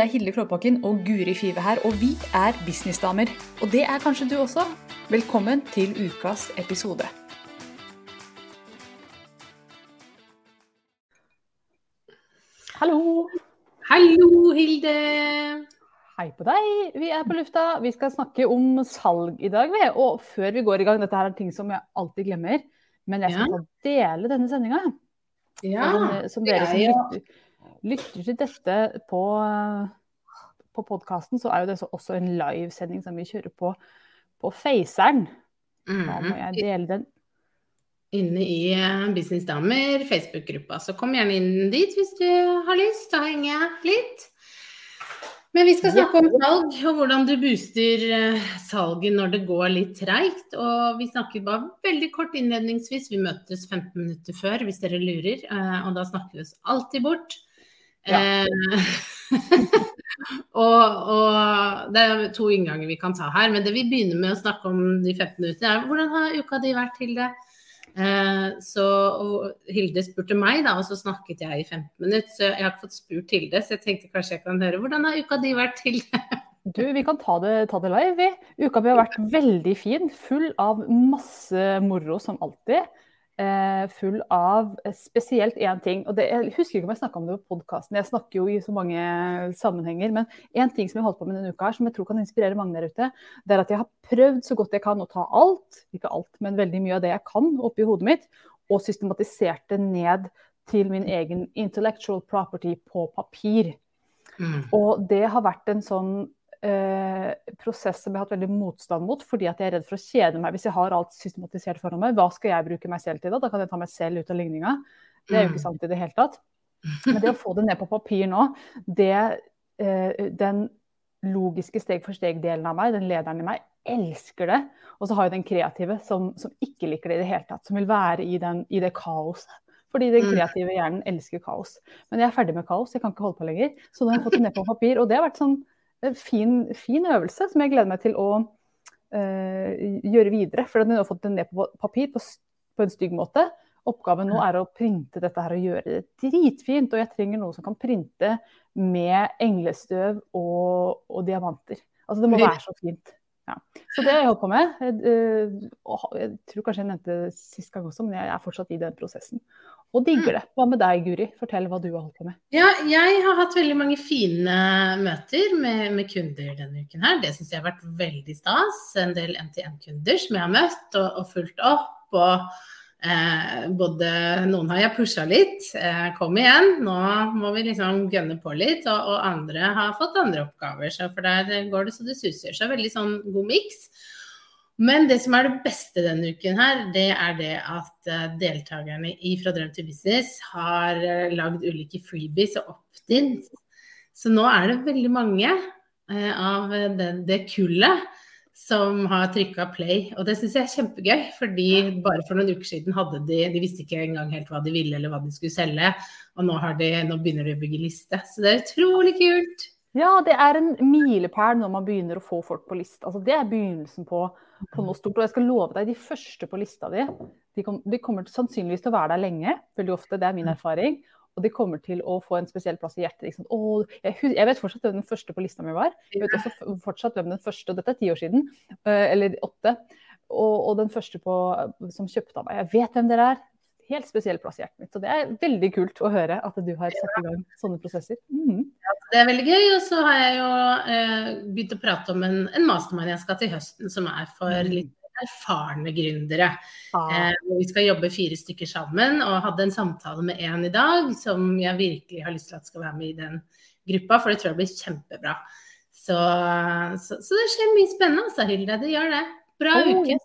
Det er Hilde Klåbakken og Guri Five her, og vi er businessdamer. Og det er kanskje du også. Velkommen til ukas episode. Hallo! Hallo, Hilde! Hei på deg. Vi er på lufta. Vi skal snakke om salg i dag. Og før vi går i gang, dette her er ting som jeg alltid glemmer, men jeg skal ja. dele denne sendinga. Ja, som dere som lytter, lytter, til dette på, på podkasten, så er jo det også en livesending som vi kjører på på Faceren. Da må jeg dele den inne i eh, Businessdamer Facebook-gruppa. Så kom gjerne inn dit hvis du har lyst til å henge litt. Men vi skal snakke om salg og hvordan du booster eh, salget når det går litt treigt. Og vi snakker bare veldig kort innledningsvis. Vi møtes 15 minutter før hvis dere lurer. Eh, og da snakker vi oss alltid bort. Ja. og, og, det er to innganger vi kan ta her. Men det vi begynner med å snakke om de 15 minuttene, er hvordan har uka di vært Hilde? Eh, så Hilde spurte meg, da, og så snakket jeg i 15 minutter. Så jeg har ikke fått spurt Hilde, så jeg tenkte kanskje jeg kan høre. Hvordan har uka di vært, Hilde? Du, vi kan ta det, ta det live, vi. Uka mi har vært veldig fin. Full av masse moro som alltid. Eh, full av spesielt én ting. og det, Jeg husker ikke om jeg snakka om det på podkasten, jeg snakker jo i så mange sammenhenger. Men én ting som jeg holdt på med denne uka her, som jeg tror kan inspirere mange der ute, det er at jeg har prøvd så godt jeg kan å ta alt, ikke alt, men veldig mye av det jeg kan oppi hodet mitt, og systematisert det ned til min egen intellectual property på papir. Mm. Og det har vært en sånn eh, prosess som jeg har hatt veldig motstand mot, fordi at jeg er redd for å kjede meg hvis jeg har alt systematisert foran meg. Hva skal jeg bruke meg selv til da? Da kan jeg ta meg selv ut av ligninga. Det er jo ikke mm. sant i det hele tatt. Men det å få det ned på papir nå, det, eh, den logiske steg-for-steg-delen av meg, den lederen i meg, elsker det. Og så har jeg den kreative som, som, ikke liker det i det hele tatt. Som vil være i, den, i det kaoset. Fordi den mm. kreative hjernen elsker kaos. Men jeg er ferdig med kaos, jeg kan ikke holde på lenger. Så nå har jeg fått det ned på papir. Og det har vært sånn fin, fin, øvelse som jeg gleder meg til å uh, gjøre videre. For nå har fått det ned på papir på, på, en stygg måte. Oppgaven nå er å printe dette her og gjøre det dritfint. Og jeg trenger noe som kan printe med englestøv og, og diamanter. Altså det må være så fint. Ja. Så det har jeg holdt på med. Jeg, eh, jeg, tror kanskje jeg nevnte det sist gang også, men jeg er fortsatt i den prosessen og digger det. Hva med deg, Guri? Fortell hva du har holdt på med. Ja, jeg har hatt veldig mange fine møter med, med kunder denne uken her. Det syns jeg har vært veldig stas. En del NTN-kunder som jeg har møtt og, og fulgt opp. Og eh, både noen har jeg pusha litt. Eh, kom igjen, nå må vi liksom gønne på litt. Og, og andre har fått andre oppgaver. Så for der går det så det suser. Så veldig sånn god miks. Men det som er det beste denne uken her, det er det at eh, deltakerne i Fra drøm til business har eh, lagd ulike freebies og opt-ins. Så nå er det veldig mange eh, av det, det kullet som har trykka play. Og det syns jeg er kjempegøy, fordi bare for noen uker siden hadde de De visste ikke engang helt hva de ville eller hva de skulle selge. Og nå, de, nå begynner de å bygge liste. Så det er utrolig kult. Ja, det er en milepæl når man begynner å få folk på liste. Altså, det er begynnelsen på, på, noe stort. Og jeg skal love deg, de første på lista di, de, kom, de kommer sannsynligvis til å være der lenge. Veldig ofte, det er min mm. erfaring. Og de kommer til å få en spesiell plass i hjertet. Liksom. Å, jeg, jeg, vet fortsatt hvem den første på lista mi var. Jeg vet også fortsatt hvem den første, dette er ti år siden, eh, eller åtte. Og, og, den første på, som kjøpte av meg. Jeg vet hvem dere er helt spesiell plass i hjertet mitt. Så det er veldig kult å høre at du har satt i gang sånne prosesser. Mm. Ja, det er veldig gøy. Og så har jeg jo eh, begynt å prate om en, en mastermind jeg skal til høsten, som er for mm. litt erfarne gründere. Ah. Eh, vi skal jobbe fire stykker sammen, og hadde en samtale med en i dag som jeg virkelig har lyst til at skal være med i den gruppa, for det tror jeg blir kjempebra. Så, så, så det skjer mye spennende, altså, Hilde. Det gjør det. Bra oh. uke.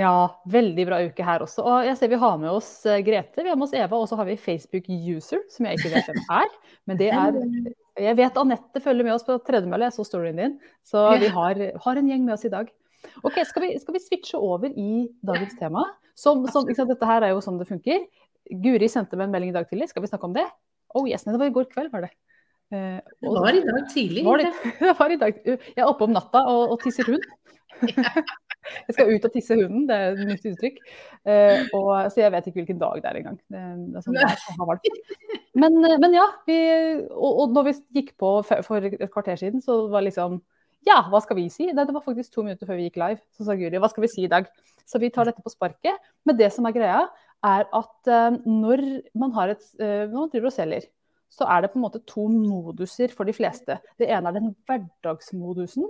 Ja, veldig bra uke her også. Og jeg ser vi har med oss eh, Grete, vi har med oss Eva, og så har vi Facebook-user, som jeg ikke vet hvem er. Men det er Jeg vet Anette følger med oss på tredemølle, jeg så storyen din. Så vi har, har, en gjeng med oss i dag. Ok, Skal vi, skal vi switche over i dagens tema? Som, som, dette her er jo sånn det funker. Guri sendte meg en melding i dag tidlig, skal vi snakke om det? Oh yes, det var i går kveld, var det. Uh, det var i dag tidlig. Var det, det, var i dag. Jeg er oppe om natta og, og tisser hund. jeg skal ut og tisse hunden, det er et nytt uttrykk. Uh, og, så jeg vet ikke hvilken dag det er engang. Det, det sånn det er, men, eh, men, ja, vi, og, og, når vi gikk på for et kvarter siden, så var liksom ja, hva skal vi si? Det, det var faktisk to minutter før vi gikk live. Så sa Guri, hva skal vi si i dag? Så vi tar dette på sparket. Men det som er greia, er at uh, når man har et, uh, når man driver og selger, så er det på en måte to moduser for de fleste. Det ene er den hverdagsmodusen.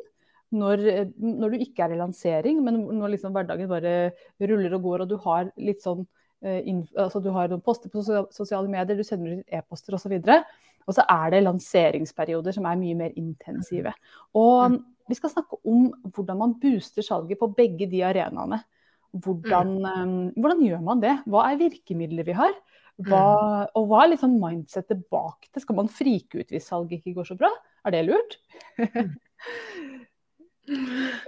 Når, når, du ikke er i lansering, men når liksom hverdagen bare ruller og går, og du har litt sånn uh, altså du har noen poster på sosiale medier, du sender ut e-poster osv. Og, så og så er det lanseringsperioder som er mye mer intensive. Og vi skal snakke om hvordan man booster salget på begge de arenaene. Hvordan, um, hvordan gjør man det? Hva er virkemidler vi har? Hva, mm. og hva er litt sånn mindsetet bak det? Skal man frike ut hvis salget ikke går så bra? Er det lurt?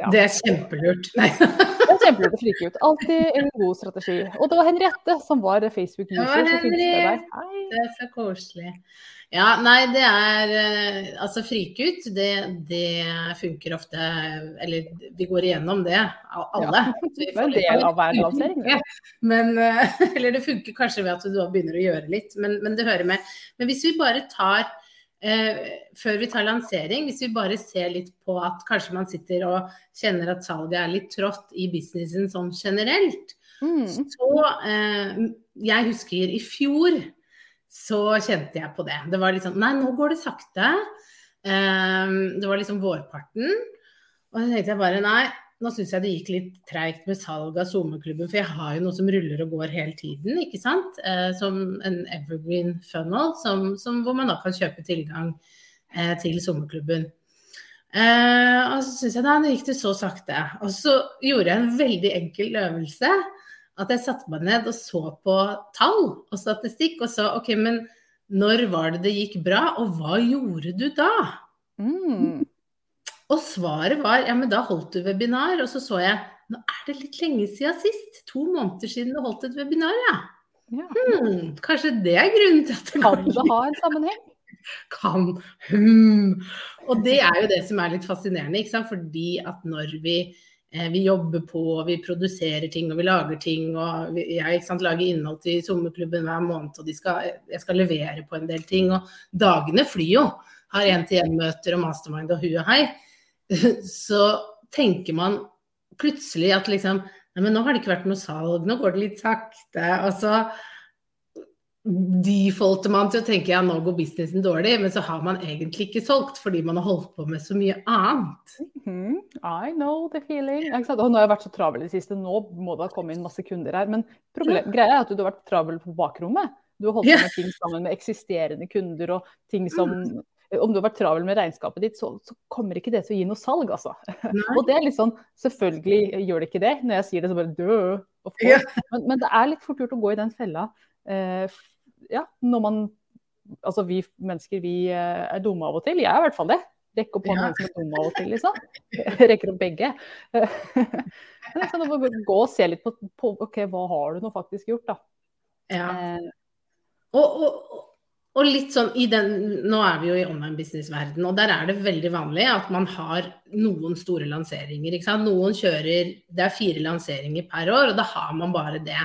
ja. Det er kjempelurt. Nei. det er kjempelurt å frike ut. Alltid en god strategi. Og det var Henriette som var Facebook-user. Ja, Henriette, det er så koselig. Ja, nei, det er eh, Altså frike ut, det, det, funker ofte Eller vi går igjennom det, alle. Ja, det er en del av hver lansering. Men, eh, eller det funker kanskje ved at du begynner å gjøre litt, men, men det hører med. Men hvis vi bare tar Før vi tar lansering, hvis vi bare ser litt på at kanskje man sitter og kjenner at salget er litt trått i businessen sånn generelt, mm. så eh, Jeg husker i fjor så kjente jeg på det. Det var litt sånn Nei, nå går det sakte. Um, det var liksom vårparten. Og så tenkte jeg bare nei, nå syns jeg det gikk litt treigt med salg av SoMe-klubben, for jeg har jo noe som ruller og går hele tiden, ikke sant. Eh, som en evergreen funnel, som, som, hvor man da kan kjøpe tilgang eh, til SoMe-klubben. Uh, og så syns jeg da det gikk det så sakte. Og så gjorde jeg en veldig enkel øvelse at jeg satte meg ned og så på tall og statistikk og så OK, men når var det det gikk bra, og hva gjorde du da? Mm. Og svaret var ja, men da holdt du webinar, og så så jeg nå er det litt lenge siden sist. To måneder siden du holdt et webinar, ja. ja. Hmm, kanskje det er grunnen til at det Kan det ha en sammenheng? Kan. Hmm. Og det er jo det som er litt fascinerende, ikke sant? fordi at når vi Eh, vi jobber på, vi produserer ting og vi lager ting. og Jeg sant, lager innhold til sommerklubben hver måned, og skal, jeg skal levere på en del ting. Og dagene flyr jo. Har én-til-én-møter og mastermind og hu og hei. Så tenker man plutselig at liksom Nei, men nå har det ikke vært noe salg, nå går det litt sakte. Og så defaulter man til å tenke ja, nå går businessen dårlig, men så har man egentlig ikke solgt fordi man har holdt på med så mye annet. Mm -hmm. I know the feeling. Og nå har jeg vært så travel i det siste, nå må det ha kommet inn masse kunder her. Men problem, greia er at du har vært travel på bakrommet. Du har holdt på med ting sammen med eksisterende kunder og ting som mm. Om du har vært travel med regnskapet ditt, så, så kommer ikke det til å gi noe salg, altså. og det er litt sånn Selvfølgelig gjør det ikke det. Når jeg sier det, så bare dø. Men, men, det er litt fort gjort å gå i den fella. Eh, ja, når man Altså vi mennesker, vi eh, er dumme av og til. Jeg er i hvert fall det. Rekke opp hånda ja. som er dumme av og til, liksom. Rekker opp begge. Men liksom, gå og se litt på, på ok, hva har du nå faktisk gjort, da. Ja. Eh. Og, og, og, litt sånn i den Nå er vi jo i online business-verden, og der er det veldig vanlig at man har noen store lanseringer. Ikke sant? Noen kjører Det er fire lanseringer per år, og da har man bare det.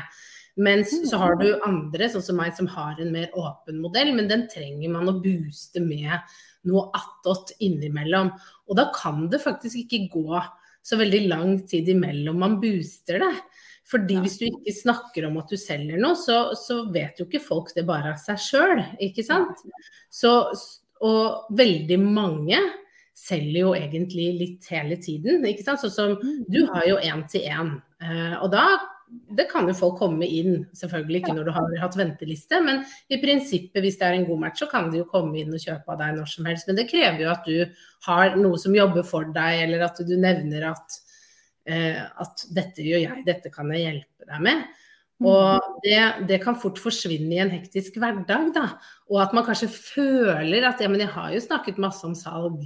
Mens så har du andre, sånn som meg, som har en mer åpen modell, men den trenger man å booste med noe attåt innimellom. Og da kan det faktisk ikke gå så veldig lang tid imellom man booster det. Fordi hvis du ikke snakker om at du selger noe, så, så vet jo ikke folk det bare av seg sjøl, ikke sant. Så, og veldig mange selger jo egentlig litt hele tiden, ikke sant. Sånn som mm. du har jo én til én. Eh, og da det kan jo folk komme inn, selvfølgelig ikke når du har hatt venteliste, men i prinsippet hvis det er en god match, så kan de jo komme inn og kjøpe av deg når som helst. Men det krever jo at du har noe som jobber for deg, eller at du nevner at, at 'dette gjør jeg, dette kan jeg hjelpe deg med'. Og det, det, kan fort forsvinne i en hektisk hverdag, da. Og at man kanskje føler at ja, men jeg har jo snakket masse om salg.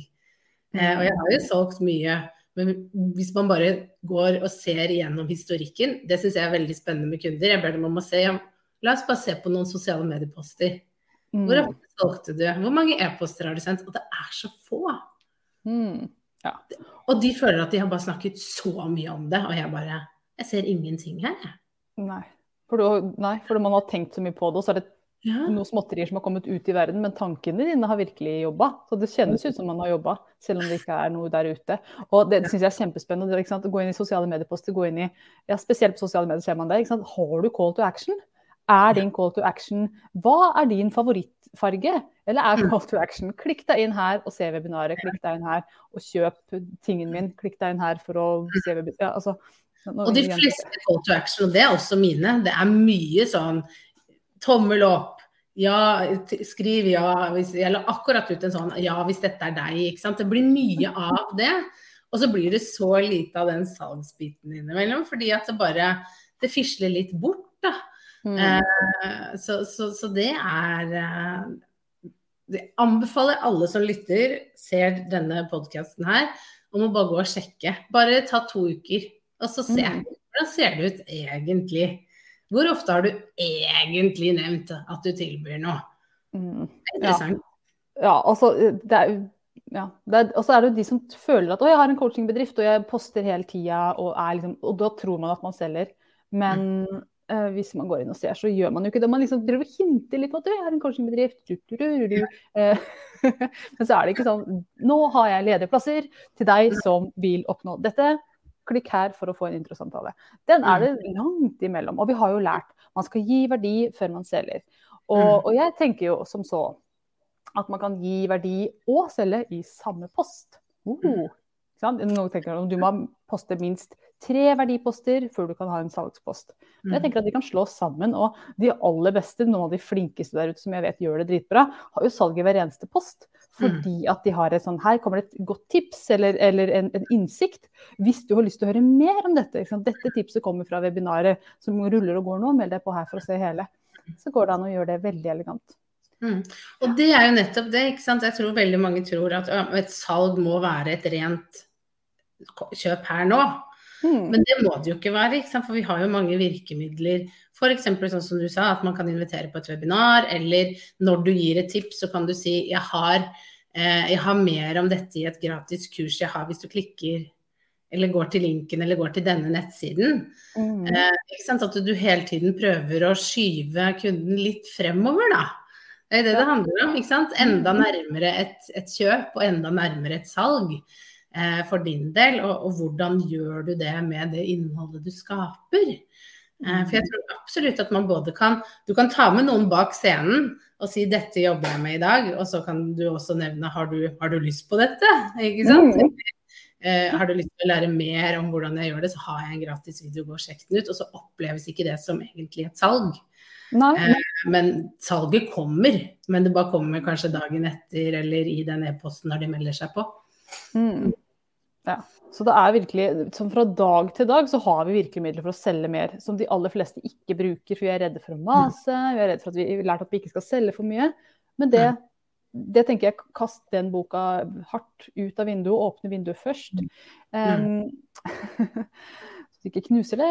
Eh, og jeg har jo solgt mye. Men hvis man bare går og ser gjennom historikken, det syns jeg er veldig spennende med kunder. Jeg ber dem om å se, ja, La oss bare se på noen sosiale medieposter. Hvor ofte solgte du? Hvor mange e-poster har du sendt? Og det er så få. Mm. Ja. Og de føler at de har bare snakket så mye om det, og jeg bare Jeg ser ingenting her, jeg. Nei. For, du, nei, for man har tenkt så mye på det, og så er det Ja. noen småtterier som har kommet ut i verden, men tankene dine har virkelig jobba. Så det kjennes ut som man har jobba, selv om det ikke er noe der ute. Og det syns jeg er kjempespennende. Det, ikke sant? Å Gå inn i sosiale medieposter, gå inn i ja, Spesielt på sosiale medier ser man det. Ikke sant? Har du call to action? Er din call to action Hva er din favorittfarge? Eller er Mm. call to action klikk deg inn her og se webinaret, klikk deg inn her og kjøp tingen min, klikk deg inn her for å se webinaret. Ja, altså, Og de fleste call to action, og det er også mine, det er mye sånn tommel opp. Ja, skriv ja. Hvis, jeg la akkurat ut en sånn ja, hvis dette er deg. Ikke sant? Det blir mye av det. Og så blir det så lite av den salgsbiten innimellom, fordi at det bare det fisler litt bort, da. Mm. Eh, så, så, så det er eh, Det anbefaler alle som lytter, ser denne podkasten her, om å bare gå og sjekke. Bare ta to uker, og så se. Mm. Hvordan ser det ut egentlig? Hvor ofte har du egentlig nevnt at du tilbyr noe? Mm. Det er interessant. Ja, altså det er ja, er, og så er det jo de som føler at å, jeg har en coachingbedrift og jeg poster hele tida, og, liksom, og da tror man at man selger. Men eh, hvis man går inn og ser, så gjør man jo ikke det. Man liksom driver og hinter litt på at du jeg har en coachingbedrift. Du, du, du, du, du. Eh, Men så er det ikke sånn Nå har jeg ledige plasser til deg som vil oppnå dette. Klikk her for å få en introsamtale. Den er det langt imellom. Og vi har jo lært man skal gi verdi før man selger. Og, og jeg tenker jo som så at man kan gi verdi og selge i samme post. Uh, ikke sant? Noen tenker at Du må poste minst tre verdiposter før du kan ha en salgspost. Men jeg tenker at de kan slå sammen. Og de aller beste, noen av de flinkeste der ute som jeg vet gjør det dritbra, har jo salg i hver eneste post. Fordi at de har et sånn Her kommer det et godt tips eller, eller en, en innsikt. Hvis du har lyst til å høre mer om dette. Dette tipset kommer fra webinaret som ruller og går nå. Meld deg på her for å se hele. Så går det an å gjøre det veldig elegant. Mm. Og det er jo nettopp det. ikke sant? Jeg tror veldig mange tror at et salg må være et rent kjøp her nå. Hmm. Men det må det jo ikke være, ikke sant? for vi har jo mange virkemidler. F.eks. sånn som du sa, at man kan invitere på et webinar, eller når du gir et tips, så kan du si jeg har, eh, jeg har mer om dette i et gratis kurs jeg har hvis du klikker eller går til linken eller går til denne nettsiden. Mm. Eh? At du hele tiden prøver å skyve kunden litt fremover, da. Det er det det handler om. ikke sant? Enda nærmere et, et kjøp og enda nærmere et salg eh, for din del. Og, og, hvordan gjør du det med det innholdet du skaper? Eh, for jeg tror absolutt at man både kan Du kan ta med noen bak scenen og si 'dette jobber jeg med i dag', og så kan du også nevne 'har du, har du lyst på dette'? Ikke sant? Mm. Uh, har du lyst til å lære mer om hvordan jeg gjør det, så har jeg en gratis video, gå og sjekk den ut. Og så oppleves ikke det som egentlig et salg. Nei, Eh, men salget kommer, men det bare kommer kanskje dagen etter eller i den e-posten når de melder seg på. Mm. Ja. Så det er virkelig, som fra dag til dag så har vi virkemidler for å selge mer, som de aller fleste ikke bruker, for vi er redde for å mase, vi er redde for at vi har lært at vi ikke skal selge for mye. Men det, det tenker jeg, kast den boka hardt ut av vinduet, åpne vinduet først. Um, så du ikke knuser det.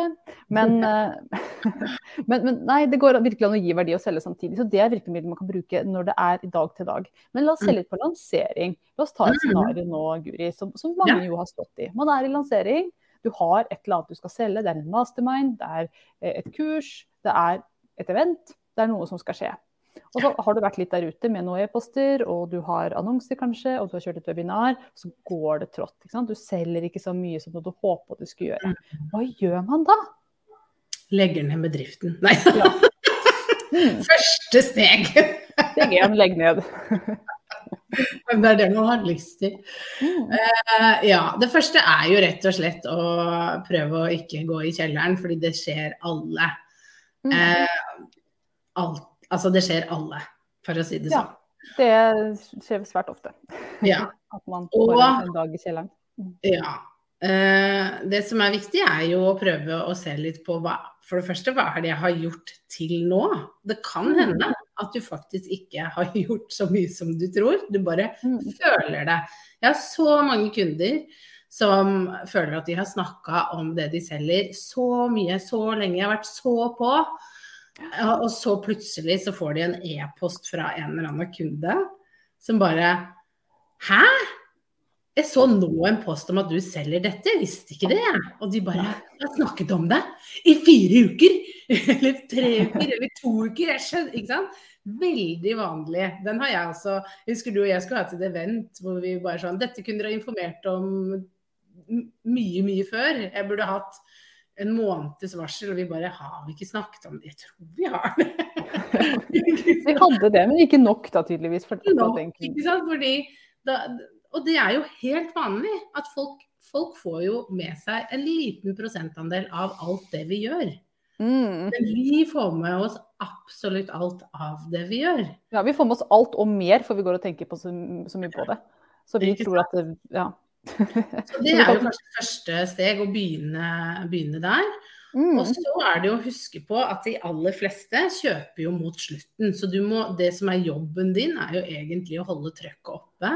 Men, eh, men, men nei, det går virkelig an å gi verdi og selge samtidig. Så det er virkemidler man kan bruke når det er dag til dag. Men la oss se litt på lansering. La oss ta et scenario nå, Guri, som, som mange Ja. jo har stått i. Man er i lansering. Du har et eller annet du skal selge. Det er en mastermind, det er eh, et kurs, det er et event. Det er noe som skal skje. Og så har du vært litt der ute med noen e-poster, og du har annonser kanskje, og du har kjørt et webinar. Så går det trått. ikke sant? Du selger ikke så mye som du håper du skulle gjøre. Hva gjør man da? Legger ned bedriften. Nei, Ja. Mm. første steg. Steg én, legg ned. Det er det man har lyst til. Mm. Uh, ja, det første er jo rett og slett å prøve å ikke gå i kjelleren, fordi det skjer alle. Mm. Uh, alt, altså det skjer alle, for å si det sånn. Ja. Det skjer svært ofte. Ja. At man får en, en dag i kjelleren. ja. Eh, det som er viktig, er jo å prøve å se litt på hva For det første, hva er det jeg har gjort til nå? Det kan Mm. hende at du faktisk ikke har gjort så mye som du tror. Du bare Mm. føler det. Jeg har så mange kunder som føler at de har snakka om det de selger så mye, så lenge. Jeg har vært så på. Og så plutselig så får de en e-post fra en eller annen kunde som bare Hæ? jeg så nå en post om at du selger dette, jeg visste ikke det. Og de bare Jeg har snakket om det i fire uker! Eller tre uker, eller to uker. Jeg skjønner, ikke sant? Veldig vanlig. Den har jeg også. Husker du og jeg skulle hatt et event hvor vi bare sånn Dette kunne dere informert om mye, mye før. Jeg burde hatt en måneds varsel, og vi bare Har vi ikke snakket om det? Jeg tror vi har det. vi hadde det, men ikke nok da, tydeligvis. For nok, ikke sant? Fordi da, og det er jo helt vanlig at folk, folk, får jo med seg en liten prosentandel av alt det vi gjør. Mm. Men vi får med oss absolutt alt av det vi gjør. Ja, vi får med oss alt og mer, for vi går og tenker på så, så mye på det. Så vi tror at det, ja. Så det er jo kanskje første steg å begynne, begynne der. Mm. Og så er det jo å huske på at de aller fleste kjøper jo mot slutten. Så må, det som er jobben din, er jo egentlig å holde trøkket oppe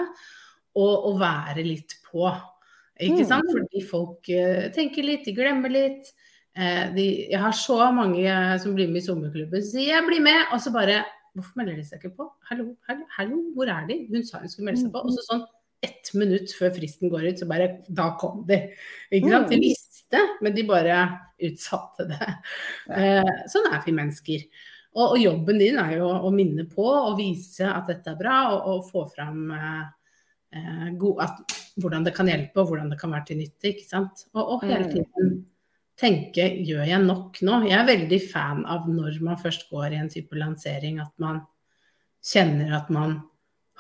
og, og være litt på. Ikke mm. sant? Fordi folk uh, tenker litt, de glemmer litt. Uh, de, jeg har så mange som blir med i sommerklubben som sier 'jeg blir med', og så bare Hvorfor melder de seg ikke på? Hallo, hallo, hallo, hvor er de? Hun sa hun skulle melde seg på. Og så sånn ett minutt før fristen går ut, så bare Da kom de. Ikke sant? De mm. visste, men de bare utsatte det. Uh, sånn er vi mennesker. Og, og, jobben din er jo å minne på og vise at dette er bra, og, og få fram uh, eh, god, at, hvordan det kan hjelpe og hvordan det kan være til nytte. ikke sant? Og, og hele mm. tiden tenke gjør jeg nok nå? Jeg er veldig fan av når man først går i en type lansering, at man kjenner at man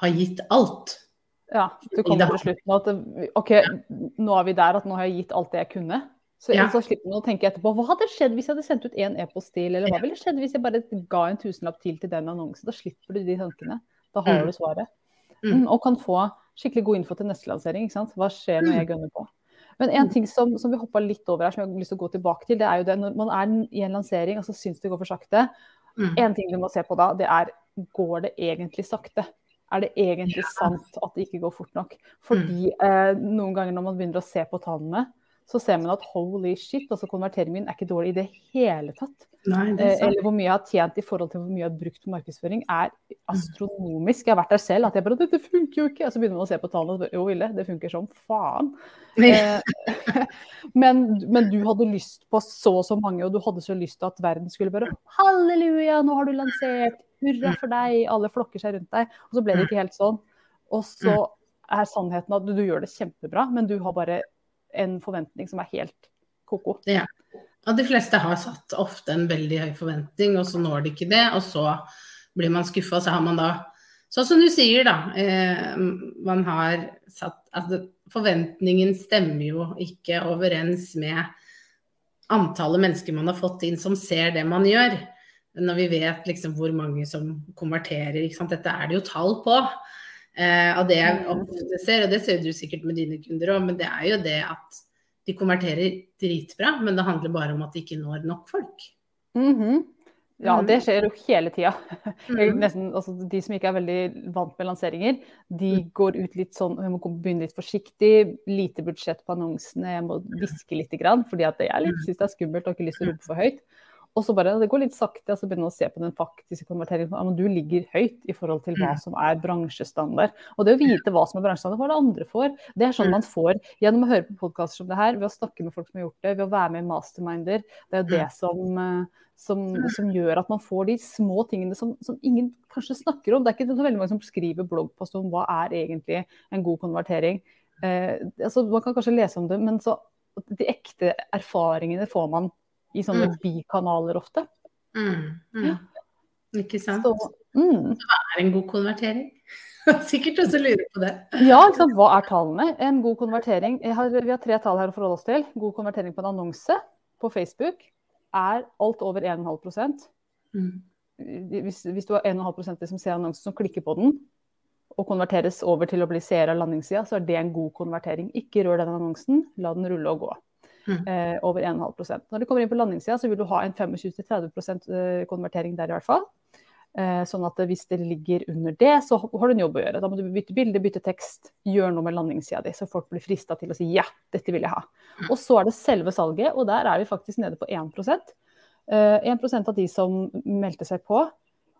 har gitt alt. Ja, du kommer til slutten at OK, nå er vi der at nå har jeg gitt alt det jeg kunne. Så, ja. så slipper man å tenke etterpå hva hadde skjedd hvis jeg hadde sendt ut én e-post til, eller hva ville skjedd hvis jeg bare ga en tusenlapp til til den annonsen? Da slipper du de tankene. Da har mm. du svaret. Mm. Og kan få skikkelig god info til neste lansering. Hva skjer når jeg gønner på? Men en mm. ting som, som vi hoppa litt over her, som jeg har lyst til å gå tilbake til, det er jo det når man er i en lansering og så syns det går for sakte. Mm. En ting du må se på da, det er går det egentlig sakte? Er det egentlig sant at det ikke går fort nok? Fordi eh, noen ganger når man begynner å se på tallene, så ser man at holy shit, altså konverteringen min er ikke dårlig i det hele tatt. Nei, det eh, Eller hvor mye jeg har tjent i forhold til hvor mye jeg har brukt på markedsføring, er astronomisk. Jeg har vært der selv at jeg bare Dette funker jo ikke! Og så begynner man å se på tallene og bare Jo, Ville, det funker som faen. Eh, men, men, du hadde lyst på så og så mange, og du hadde så lyst til at verden skulle bare Halleluja, nå har du lansert! Hurra for deg! Alle flokker seg rundt deg. Og så ble det ikke helt sånn. Og så er sannheten at du, du gjør det kjempebra, men du har bare en forventning som er helt ko-ko. Ja. Og de fleste har satt ofte en veldig høy forventning, og så når de ikke det. Og så blir man skuffa, så har man da Sånn som du sier, da. Eh, man har satt Altså forventningen stemmer jo ikke overens med antallet mennesker man har fått inn som ser det man gjør. Når vi vet liksom hvor mange som konverterer. Dette er det jo tall på. Eh, og det jeg ofte ser, og det ser du sikkert med dine kunder òg, men det er jo det at de konverterer dritbra, men det handler bare om at de ikke når nok folk. Mm -hmm. Ja, mm. det skjer jo hele tida. Mm. altså, de som ikke er veldig vant med lanseringer, de mm. går ut litt sånn Jeg må begynne litt forsiktig, lite budsjett på annonsene, jeg må hviske litt, fordi at jeg syns det er skummelt og ikke lyst til å rope for høyt. Og så bare, Det går litt sakte, og så begynner man å se på den faktiske konverteringen. Ja, men du ligger høyt i forhold til hva mm. som er bransjestandard. Og det å vite hva som er bransjestandard, hva det andre får, det er sånn mm. man får gjennom å høre på podkaster som det her, ved å snakke med folk som har gjort det, ved å være med i masterminder. Det er jo det mm. som, eh, som, som gjør at man får de små tingene som, som, ingen kanskje snakker om. Det er ikke så veldig mange som skriver bloggpost om hva er egentlig en god konvertering. Eh, altså, man kan kanskje lese om det, men så de ekte erfaringene får man i sånne mm. bikanaler ofte. Mm, mm. Ja. Ikke sant. Så, mm. Hva er en god konvertering? Sikkert også lurer på det. Ja, ikke sant? hva er tallene? En god konvertering har, Vi har tre tall her å forholde oss til. God konvertering på en annonse på Facebook er alt over 1,5 mm. hvis, hvis, du har 1,5% som ser annonsen, som klikker på den, og konverteres over til å bli seer av landingssida, så er det en god konvertering. Ikke rør den annonsen, la den rulle og gå. Mm. Eh, over 1,5 Når du kommer inn på landingssida, så vil du ha en 25-30 eh, konvertering der i hvert fall. Eh, sånn at hvis det ligger under det, så har du en jobb å gjøre. Da må du bytte bilde, bytte tekst, gjøre noe med landingssida di, så folk blir frista til å si ja, dette vil jeg ha. Mm. Og så er det selve salget, og der er vi faktisk nede på 1 eh, 1% av de som meldte seg på.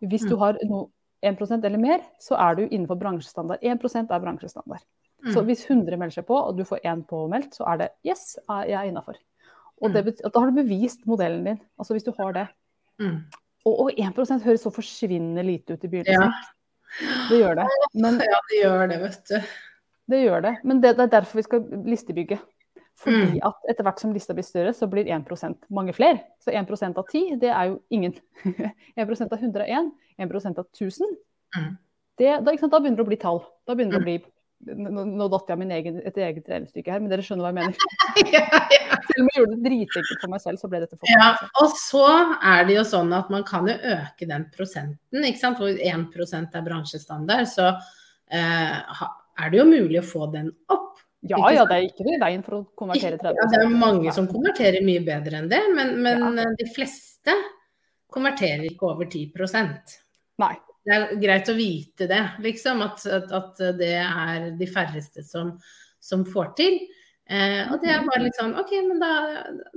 Hvis du mm. har no, 1% eller mer, så er du innenfor bransjestandard. 1% er bransjestandard. Så Mm. hvis 100 melder seg på, og du får én påmeldt, så er det yes, jeg er innafor. Og det Mm. betyr, da har du bevist modellen din. Altså hvis du har det. Mm. Og, og 1 høres så forsvinnende lite ut i Ja. Det gjør det. Men ja, det gjør det, vet du. det gjør det. Men det, det er derfor vi skal listebygge. Fordi Mm. at etter hvert som lista blir større, så blir 1% mange flere. Så 1% av 10, det er jo ingen. 1% av 100 er 1. 1 av 1000. Mm. Det, da, da begynner det å bli tall. Da begynner det å bli Nå, nå datt jeg av egen, et eget regnestykke her, men dere skjønner hva jeg mener. ja, ja. Selv om jeg gjorde det dritenkelt for meg selv, så ble dette for Ja, og så er det jo sånn at man kan jo øke den prosenten, ikke sant. For 1% er bransjestandard, så eh, er det jo mulig å få den opp. Ja ja, det er ikke noe i veien for å konvertere 30 Ja, det er mange som konverterer mye bedre enn det, men, men eh, de fleste konverterer ikke over 10% Nei. Det er greit å vite det, liksom. At, at, at det er de færreste som, som får til. Eh, og det er bare litt sånn OK, men da,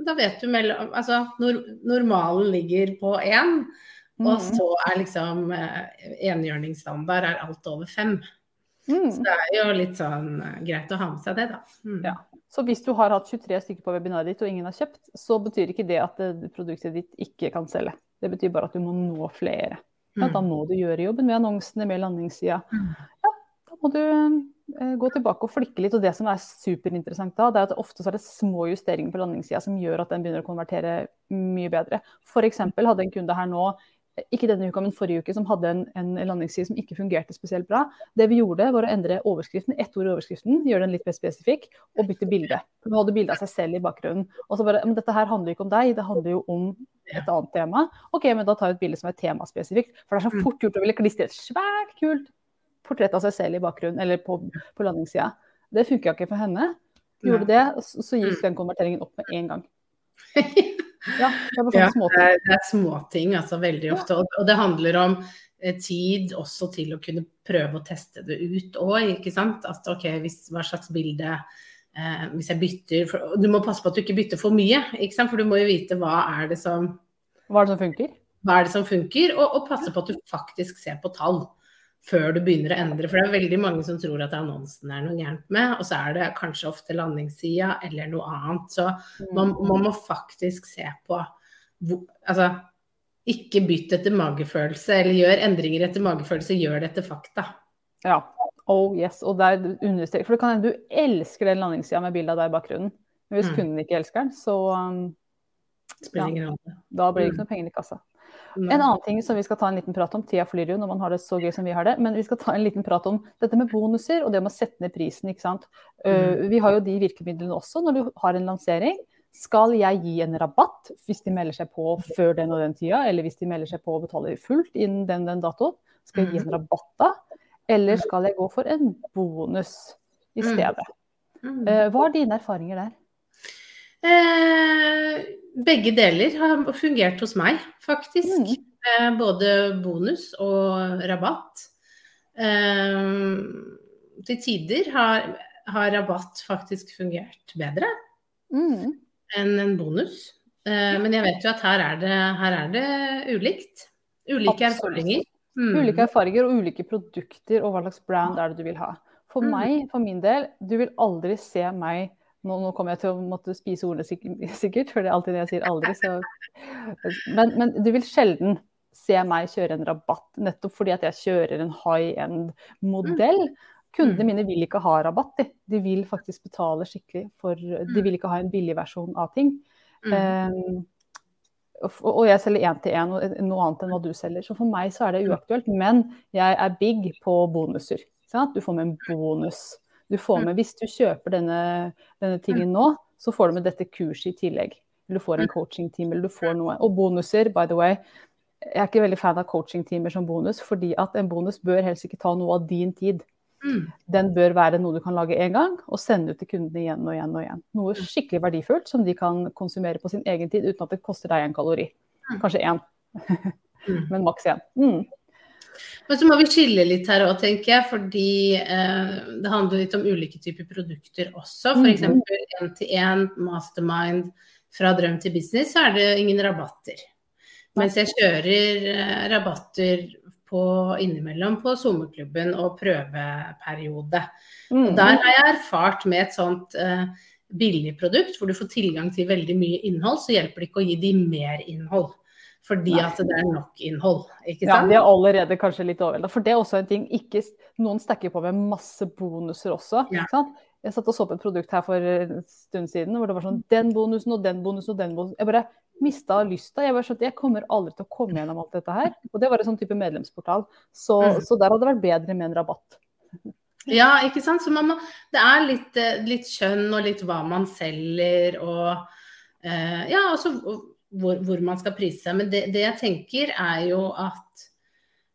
da vet du mellom Altså nor normalen ligger på én, og Mm. så er liksom eh, enhjørningsstandard er alt over fem. Mm. Så det er jo litt sånn eh, greit å ha med seg det, da. Mm. Ja. Så hvis du har hatt 23 stykker på webinaret ditt og ingen har kjøpt, så betyr ikke det at produktet ditt ikke kan selge. Det betyr bare at du må nå flere. Ja, da Mm. må du gjøre jobben med annonsene, med landingssida. Mm. Ja, da må du eh, gå tilbake og flikke litt. Og det som er superinteressant da, det er at ofte så er det små justeringer på landingssida som gjør at den begynner å konvertere mye bedre. F.eks. hadde en kunde her nå, ikke denne uka, men forrige uke, som hadde en, en landingsside som ikke fungerte spesielt bra. Det vi gjorde, var å endre overskriften, ett ord i overskriften, gjøre den litt mer spesifikk, og bytte bilde. Hun hadde bilde av seg selv i bakgrunnen. Og så bare Men dette her handler ikke om deg, det handler jo om et annet tema. OK, men da tar vi et bilde som er temaspesifikt. For det er så Mm. fort gjort å ville klistre et svært kult portrett av seg selv i bakgrunnen, eller på, på landingssida. Det funka ikke for henne. Gjorde det, så, så gikk den konverteringen opp med en gang. Ja, det er, Ja, det er, det er småting altså, veldig ofte. Og, og det handler om eh, tid også til å kunne prøve å teste det ut òg, ikke sant. At OK, hvis, hva slags bilde eh, Hvis jeg bytter for, Du må passe på at du ikke bytter for mye, ikke sant. For du må jo vite hva er det som, Hva er det som funker? hva er det som funker, og, og passe på at du faktisk ser på tall før du begynner å endre. For det er veldig mange som tror at annonsen er noe gærent med, og så er det kanskje ofte landingssida eller noe annet. Så man, man må faktisk se på hvor, Altså, ikke bytt etter magefølelse, eller gjør endringer etter magefølelse, gjør det etter fakta. Ja. Oh yes. Og der understreker For det kan hende du elsker den landingssida med bilde av deg i bakgrunnen. Men hvis Mm. kunden ikke elsker den, så um, Ja. da blir det Mm. ikke noe penger i kassa. En annen ting som vi skal ta en liten prat om, tida flyr jo når man har det så gøy som vi har det, men vi skal ta en liten prat om dette med bonuser og det med å sette ned prisen. ikke sant? Uh, vi har jo de virkemidlene også når du har en lansering. Skal jeg gi en rabatt hvis de melder seg på før den og den tida, eller hvis de melder seg på og betaler fullt innen den den datoen? Skal jeg gi en rabatt da? Eller skal jeg gå for en bonus i Mm. stedet? Mm. Uh, hva er dine erfaringer der? Eh, begge deler har fungert hos meg, faktisk. Mm. Eh, både bonus og rabatt. Eh, til tider har, har rabatt faktisk fungert bedre Mm. enn en bonus. Eh, men jeg vet jo at her er det, her er det ulikt. Ulike Absolutt. erfaringer. Mm. Ulike erfaringer og ulike produkter og hva slags brand er det du vil ha. For Mm. meg, for min del, du vil aldri se meg nå, nå kommer jeg til å måtte spise ordene sikkert, for det er alltid det jeg sier aldri. Så. Men, men du vil sjelden se meg kjøre en rabatt, nettopp fordi at jeg kjører en high end-modell. Kundene Mm. mine vil ikke ha rabatt, de. de vil faktisk betale skikkelig for De vil ikke ha en billig versjon av ting. Mm. Um, og, jeg selger én til én, noe annet enn hva du selger. Så for meg så er det uaktuelt. Men jeg er big på bonuser. Sant? Du får med en bonus. Du får med, Hvis du kjøper denne, denne tingen nå, så får du med dette kurset i tillegg. Eller du får en coaching-team, eller du får noe. Og bonuser, by the way. Jeg er ikke veldig fan av coaching-timer som bonus, fordi at en bonus bør helst ikke ta noe av din tid. Mm. Den bør være noe du kan lage én gang, og sende ut til kundene igjen og igjen og igjen. Noe skikkelig verdifullt som de kan konsumere på sin egen tid uten at det koster deg en kalori. Kanskje én, Mm. men maks én. Mm. Men så må vi skille litt her òg, tenker jeg, fordi eh, det handler litt om ulike typer produkter også. F.eks. Mhm. én-til-én, mastermind, fra drøm til business, så er det ingen rabatter. Mens jeg kjører eh, rabatter på innimellom på sommerklubben og prøveperiode. Og der har jeg erfart med et sånt eh, billig produkt hvor du får tilgang til veldig mye innhold, så hjelper det ikke å gi de mer innhold. Fordi Nei. at det er nok innhold. Ikke Ja, sant? de er allerede kanskje litt overvelda. For det er også en ting. Ikke, noen stacker på med masse bonuser også. Ja. Ikke sant? Jeg satt og så på et produkt her for en stund siden hvor det var sånn den bonusen og den bonusen og den bonusen. Jeg bare mista lysta. Jeg bare skjønte jeg kommer aldri til å komme gjennom alt dette her. Og det var en sånn type medlemsportal. Så, Mm. så der hadde det vært bedre med en rabatt. Ja, ikke sant. Så man må, det er litt, eh, litt kjønn og litt hva man selger og eh, Ja, altså hvor, hvor man skal prise seg. Men det, det jeg tenker er jo at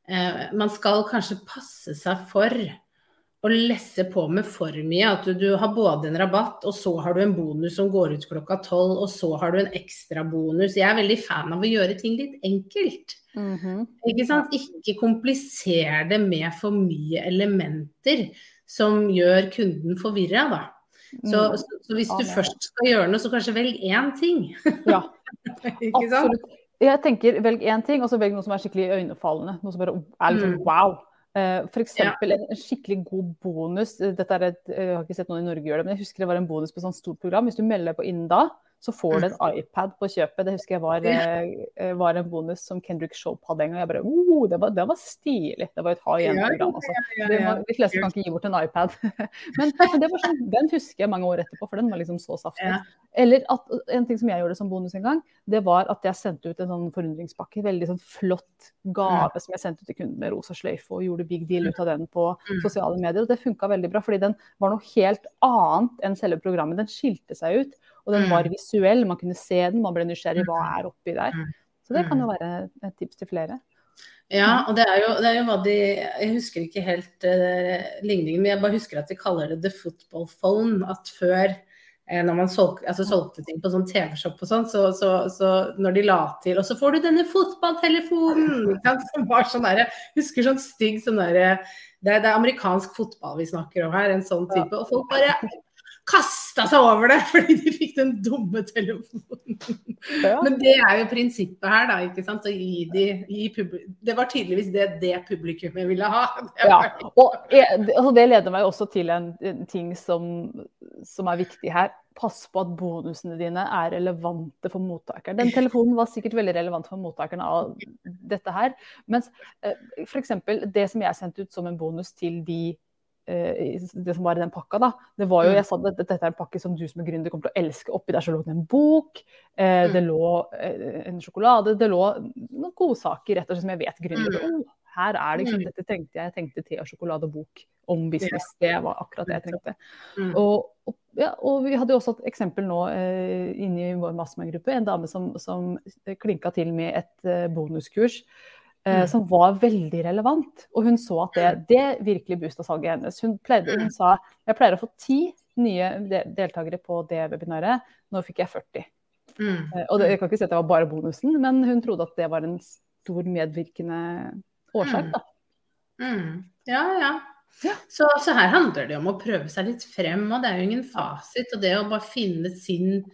eh, man skal kanskje passe seg for å lesse på med for mye. At du, du har både en rabatt, og så har du en bonus som går ut klokka tolv, og så har du en ekstra bonus. Jeg er veldig fan av å gjøre ting litt enkelt. Ikke sant? Ikke kompliser det med for mye elementer som gjør kunden forvirra, da. Så, Mm. så, så hvis du først skal gjøre noe, så kanskje velg én ting. Ja, Ikke sant? absolutt. Jeg tenker velg én ting, og så velg noe som er skikkelig øynefallende. Noe som bare er sånn Mm. wow. F.eks. For eksempel en skikkelig god bonus. eh, Dette er et, jeg har ikke sett noen i Norge gjøre det, men jeg husker det var en bonus på et sånt stort program. Hvis du melder deg på innen da, så får du en iPad på kjøpet. Det husker jeg var, eh, var en bonus som Kendrick Shope hadde en gang. Jeg bare, oh, det, var, det var stilig. Det var et ha igjen-program. Altså. De fleste kan ikke gi bort en iPad. men, men det var sånn, den husker jeg mange år etterpå, for den var liksom så saftig. Ja. Eller at, en ting som jeg gjorde som bonus en gang, det var at jeg sendte ut en sånn forundringspakke. Veldig sånn flott gave som jeg sendte til kunden med rosa sløyfe, og gjorde big deal ut av den på Mm. sosiale medier. Og det funka veldig bra, fordi den var noe helt annet enn selve programmet. Den skilte seg ut, og den Mm. var visuell. Man kunne se den, man ble nysgjerrig. Hva er oppi der? Mm. Så det kan jo være et tips til flere. Ja, og det er jo, det er jo hva de Jeg husker ikke helt eh, ligningen, men jeg bare husker at de kaller det the football phone. At før, eh, når man solg, altså solgte ting på sånn TV-shop og sånn, så, så, så når de la til Og så får du denne fotballtelefonen! Som var sånn derre Husker sånn stygg sånn derre det, er- det er amerikansk fotball vi snakker om her, en sånn type. Og folk bare kasta seg over det fordi de fikk den dumme telefonen. Ja. Men det er jo prinsippet her, da. ikke sant? De, det var tydeligvis det det publikummet ville ha. Det Ja, og jeg, altså det leder meg også til en, en ting som, som er viktig her. Pass på at bonusene dine er relevante for mottakeren. Den telefonen var sikkert veldig relevant for mottakeren av dette her. Mens eh, f.eks. det som jeg sendte ut som en bonus til de det som var i den pakka, da. Det var jo, Mm. jeg sa at dette er en pakke som du som er gründer kommer til å elske. Oppi der så lå det en bok, eh, Mm. det lå eh, en sjokolade, det lå noen godsaker rett og slett som jeg vet gründere oh, her er det, ikke Mm. dette tenkte jeg. Jeg tenkte te og sjokolade og bok om business. Det var akkurat det jeg trengte. Mm. Og, og, ja, og vi hadde jo også et eksempel nå eh, inni vår mastermind-gruppe. En dame som, som klinka til med et eh, bonuskurs eh, Mm. som var veldig relevant. Og hun så at det, det virkelig boosta salget hennes. Hun, pleide, hun sa jeg pleier å få ti nye deltakere på det webinaret. Nå fikk jeg 40. Mm. Eh, og det, jeg kan ikke si at det var bare bonusen, men hun trodde at det var en stor medvirkende årsak. Da. Mm. Ja, ja. Ja. Så, så her handler det om å prøve seg litt frem, og det er jo ingen fasit. Og det å bare finne sin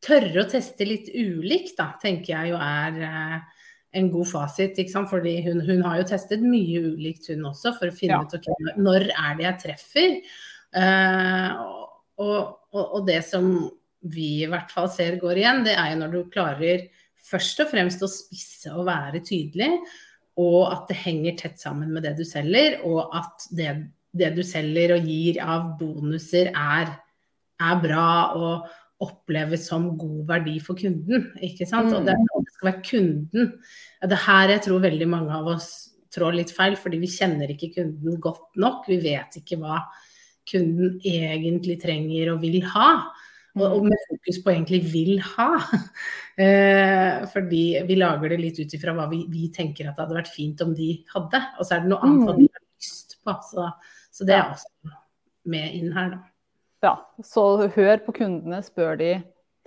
Tørre å teste litt ulikt, da, tenker jeg jo er eh, en god fasit. ikke sant? Fordi hun, hun har jo testet mye ulikt, hun også, for å finne Ja. ut okay, når er det jeg treffer. Uh, og, og, og det som vi i hvert fall ser går igjen, det er jo når du klarer først og fremst å spisse og være tydelig og at det henger tett sammen med det du selger, og at det, det du selger og gir av bonuser er, er bra og oppleves som god verdi for kunden. ikke sant? Mm. Og det, og det skal være kunden. Det er her jeg tror veldig mange av oss trår litt feil, fordi vi kjenner ikke kunden godt nok. Vi vet ikke hva kunden egentlig trenger og vil ha. Og, med fokus på egentlig vil ha. Eh, fordi vi lager det litt ut ifra hva vi, vi tenker at det hadde vært fint om de hadde. Og så er det noe annet de har lyst på. Så, så det er også med inn her, da. Ja, så hør på kundene, spør de,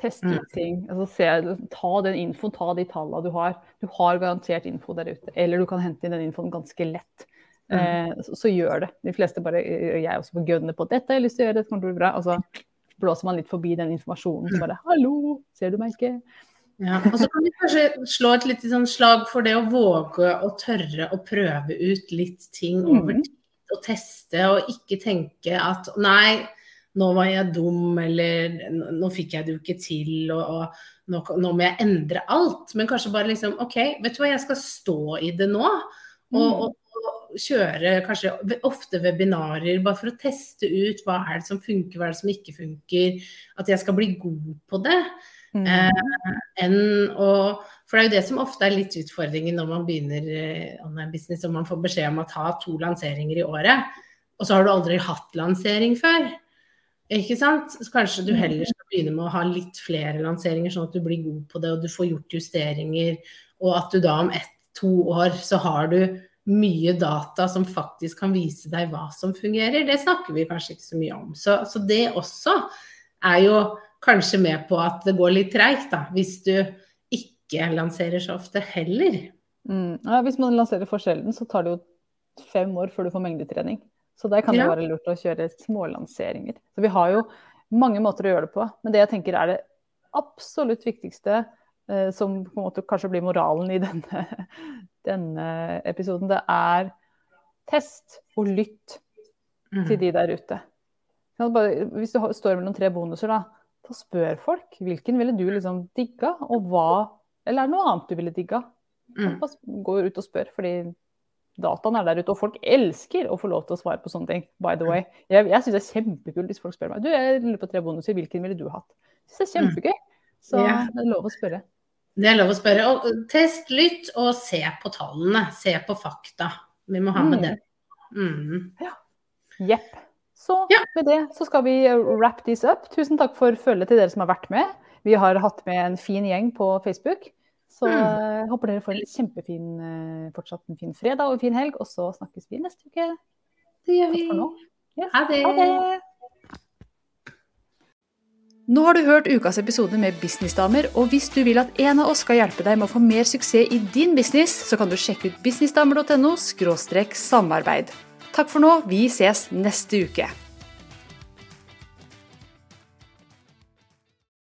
test ut Mm. ting. Altså, se, ta den infoen, ta de tallene du har. Du har garantert info der ute. Eller du kan hente inn den infoen ganske lett. Mm. Eh, så, så gjør det. De fleste bare, jeg er også på gønne på dette har jeg lyst til å gjøre, det, kommer til å bli bra. Og så blåser man litt forbi den informasjonen. Så bare hallo, ser du meg ikke? Ja, og så kan vi kanskje slå et lite sånn slag for det å våge å tørre å prøve ut litt ting over Mhm. tid. Og teste, og ikke tenke at nei, nå var jeg dum, eller nå fikk jeg det jo ikke til, og, og nå, nå må jeg endre alt. Men kanskje bare liksom OK, vet du hva, jeg skal stå i det nå. Og, Mm. og, og kjøre kanskje ofte webinarer bare for å teste ut hva er det som funker, hva er det som ikke funker. At jeg skal bli god på det. Mm. Eh, enn å For det er jo det som ofte er litt utfordringen når man begynner eh, online business og man får beskjed om å ta to lanseringer i året, og så har du aldri hatt lansering før. Ikke sant? Så kanskje du heller skal begynne med å ha litt flere lanseringer, sånn at du blir god på det og du får gjort justeringer, og at du da om ett-to år så har du mye data som faktisk kan vise deg hva som fungerer. Det snakker vi kanskje ikke så mye om. Så, så det også er jo kanskje med på at det går litt treigt, da, hvis du ikke lanserer så ofte heller. Mm. Ja, hvis man lanserer for sjelden, så tar det jo fem år før du får mengdetrening. Så der kan det være lurt å kjøre smålanseringer. Så vi har jo mange måter å gjøre det på. Men det jeg tenker er det absolutt viktigste, eh, som på en måte kanskje blir moralen i denne, denne episoden, det er test og lytt Mm. til de der ute. Sånn hvis du står mellom tre bonuser, da, da spør folk hvilken ville du liksom digga, og hva Eller er det noe annet du ville digga? Mm. Bare Gå ut og spør, fordi dataen er der ute. Og folk elsker å få lov til å svare på sånne ting. by the way. Jeg, jeg syns det er kjempekult hvis folk spør meg du, jeg lurer på tre bonuser, hvilken ville du hatt? Jeg synes det er kjempegøy. Så Mm. Ja. det er lov å spørre. Det er lov å spørre. Og test, lytt og se på tallene. Se på fakta. Vi må ha med Mm. det. Mm. Jepp. Så Ja. med det så skal vi wrap this up. Tusen takk for følget til dere som har vært med. Vi har hatt med en fin gjeng på Facebook. Så Mm. jeg håper dere får en kjempefin eh, fortsatt en fin fredag og en fin helg. Og så snakkes vi neste uke. Det gjør vi. Yes. Ha det. Ha det! Nå har du hørt ukas episode med Businessdamer, og hvis du vil at en av oss skal hjelpe deg med å få mer suksess i din business, så kan du sjekke ut businessdamer.no samarbeid. Takk for nå, vi ses neste uke.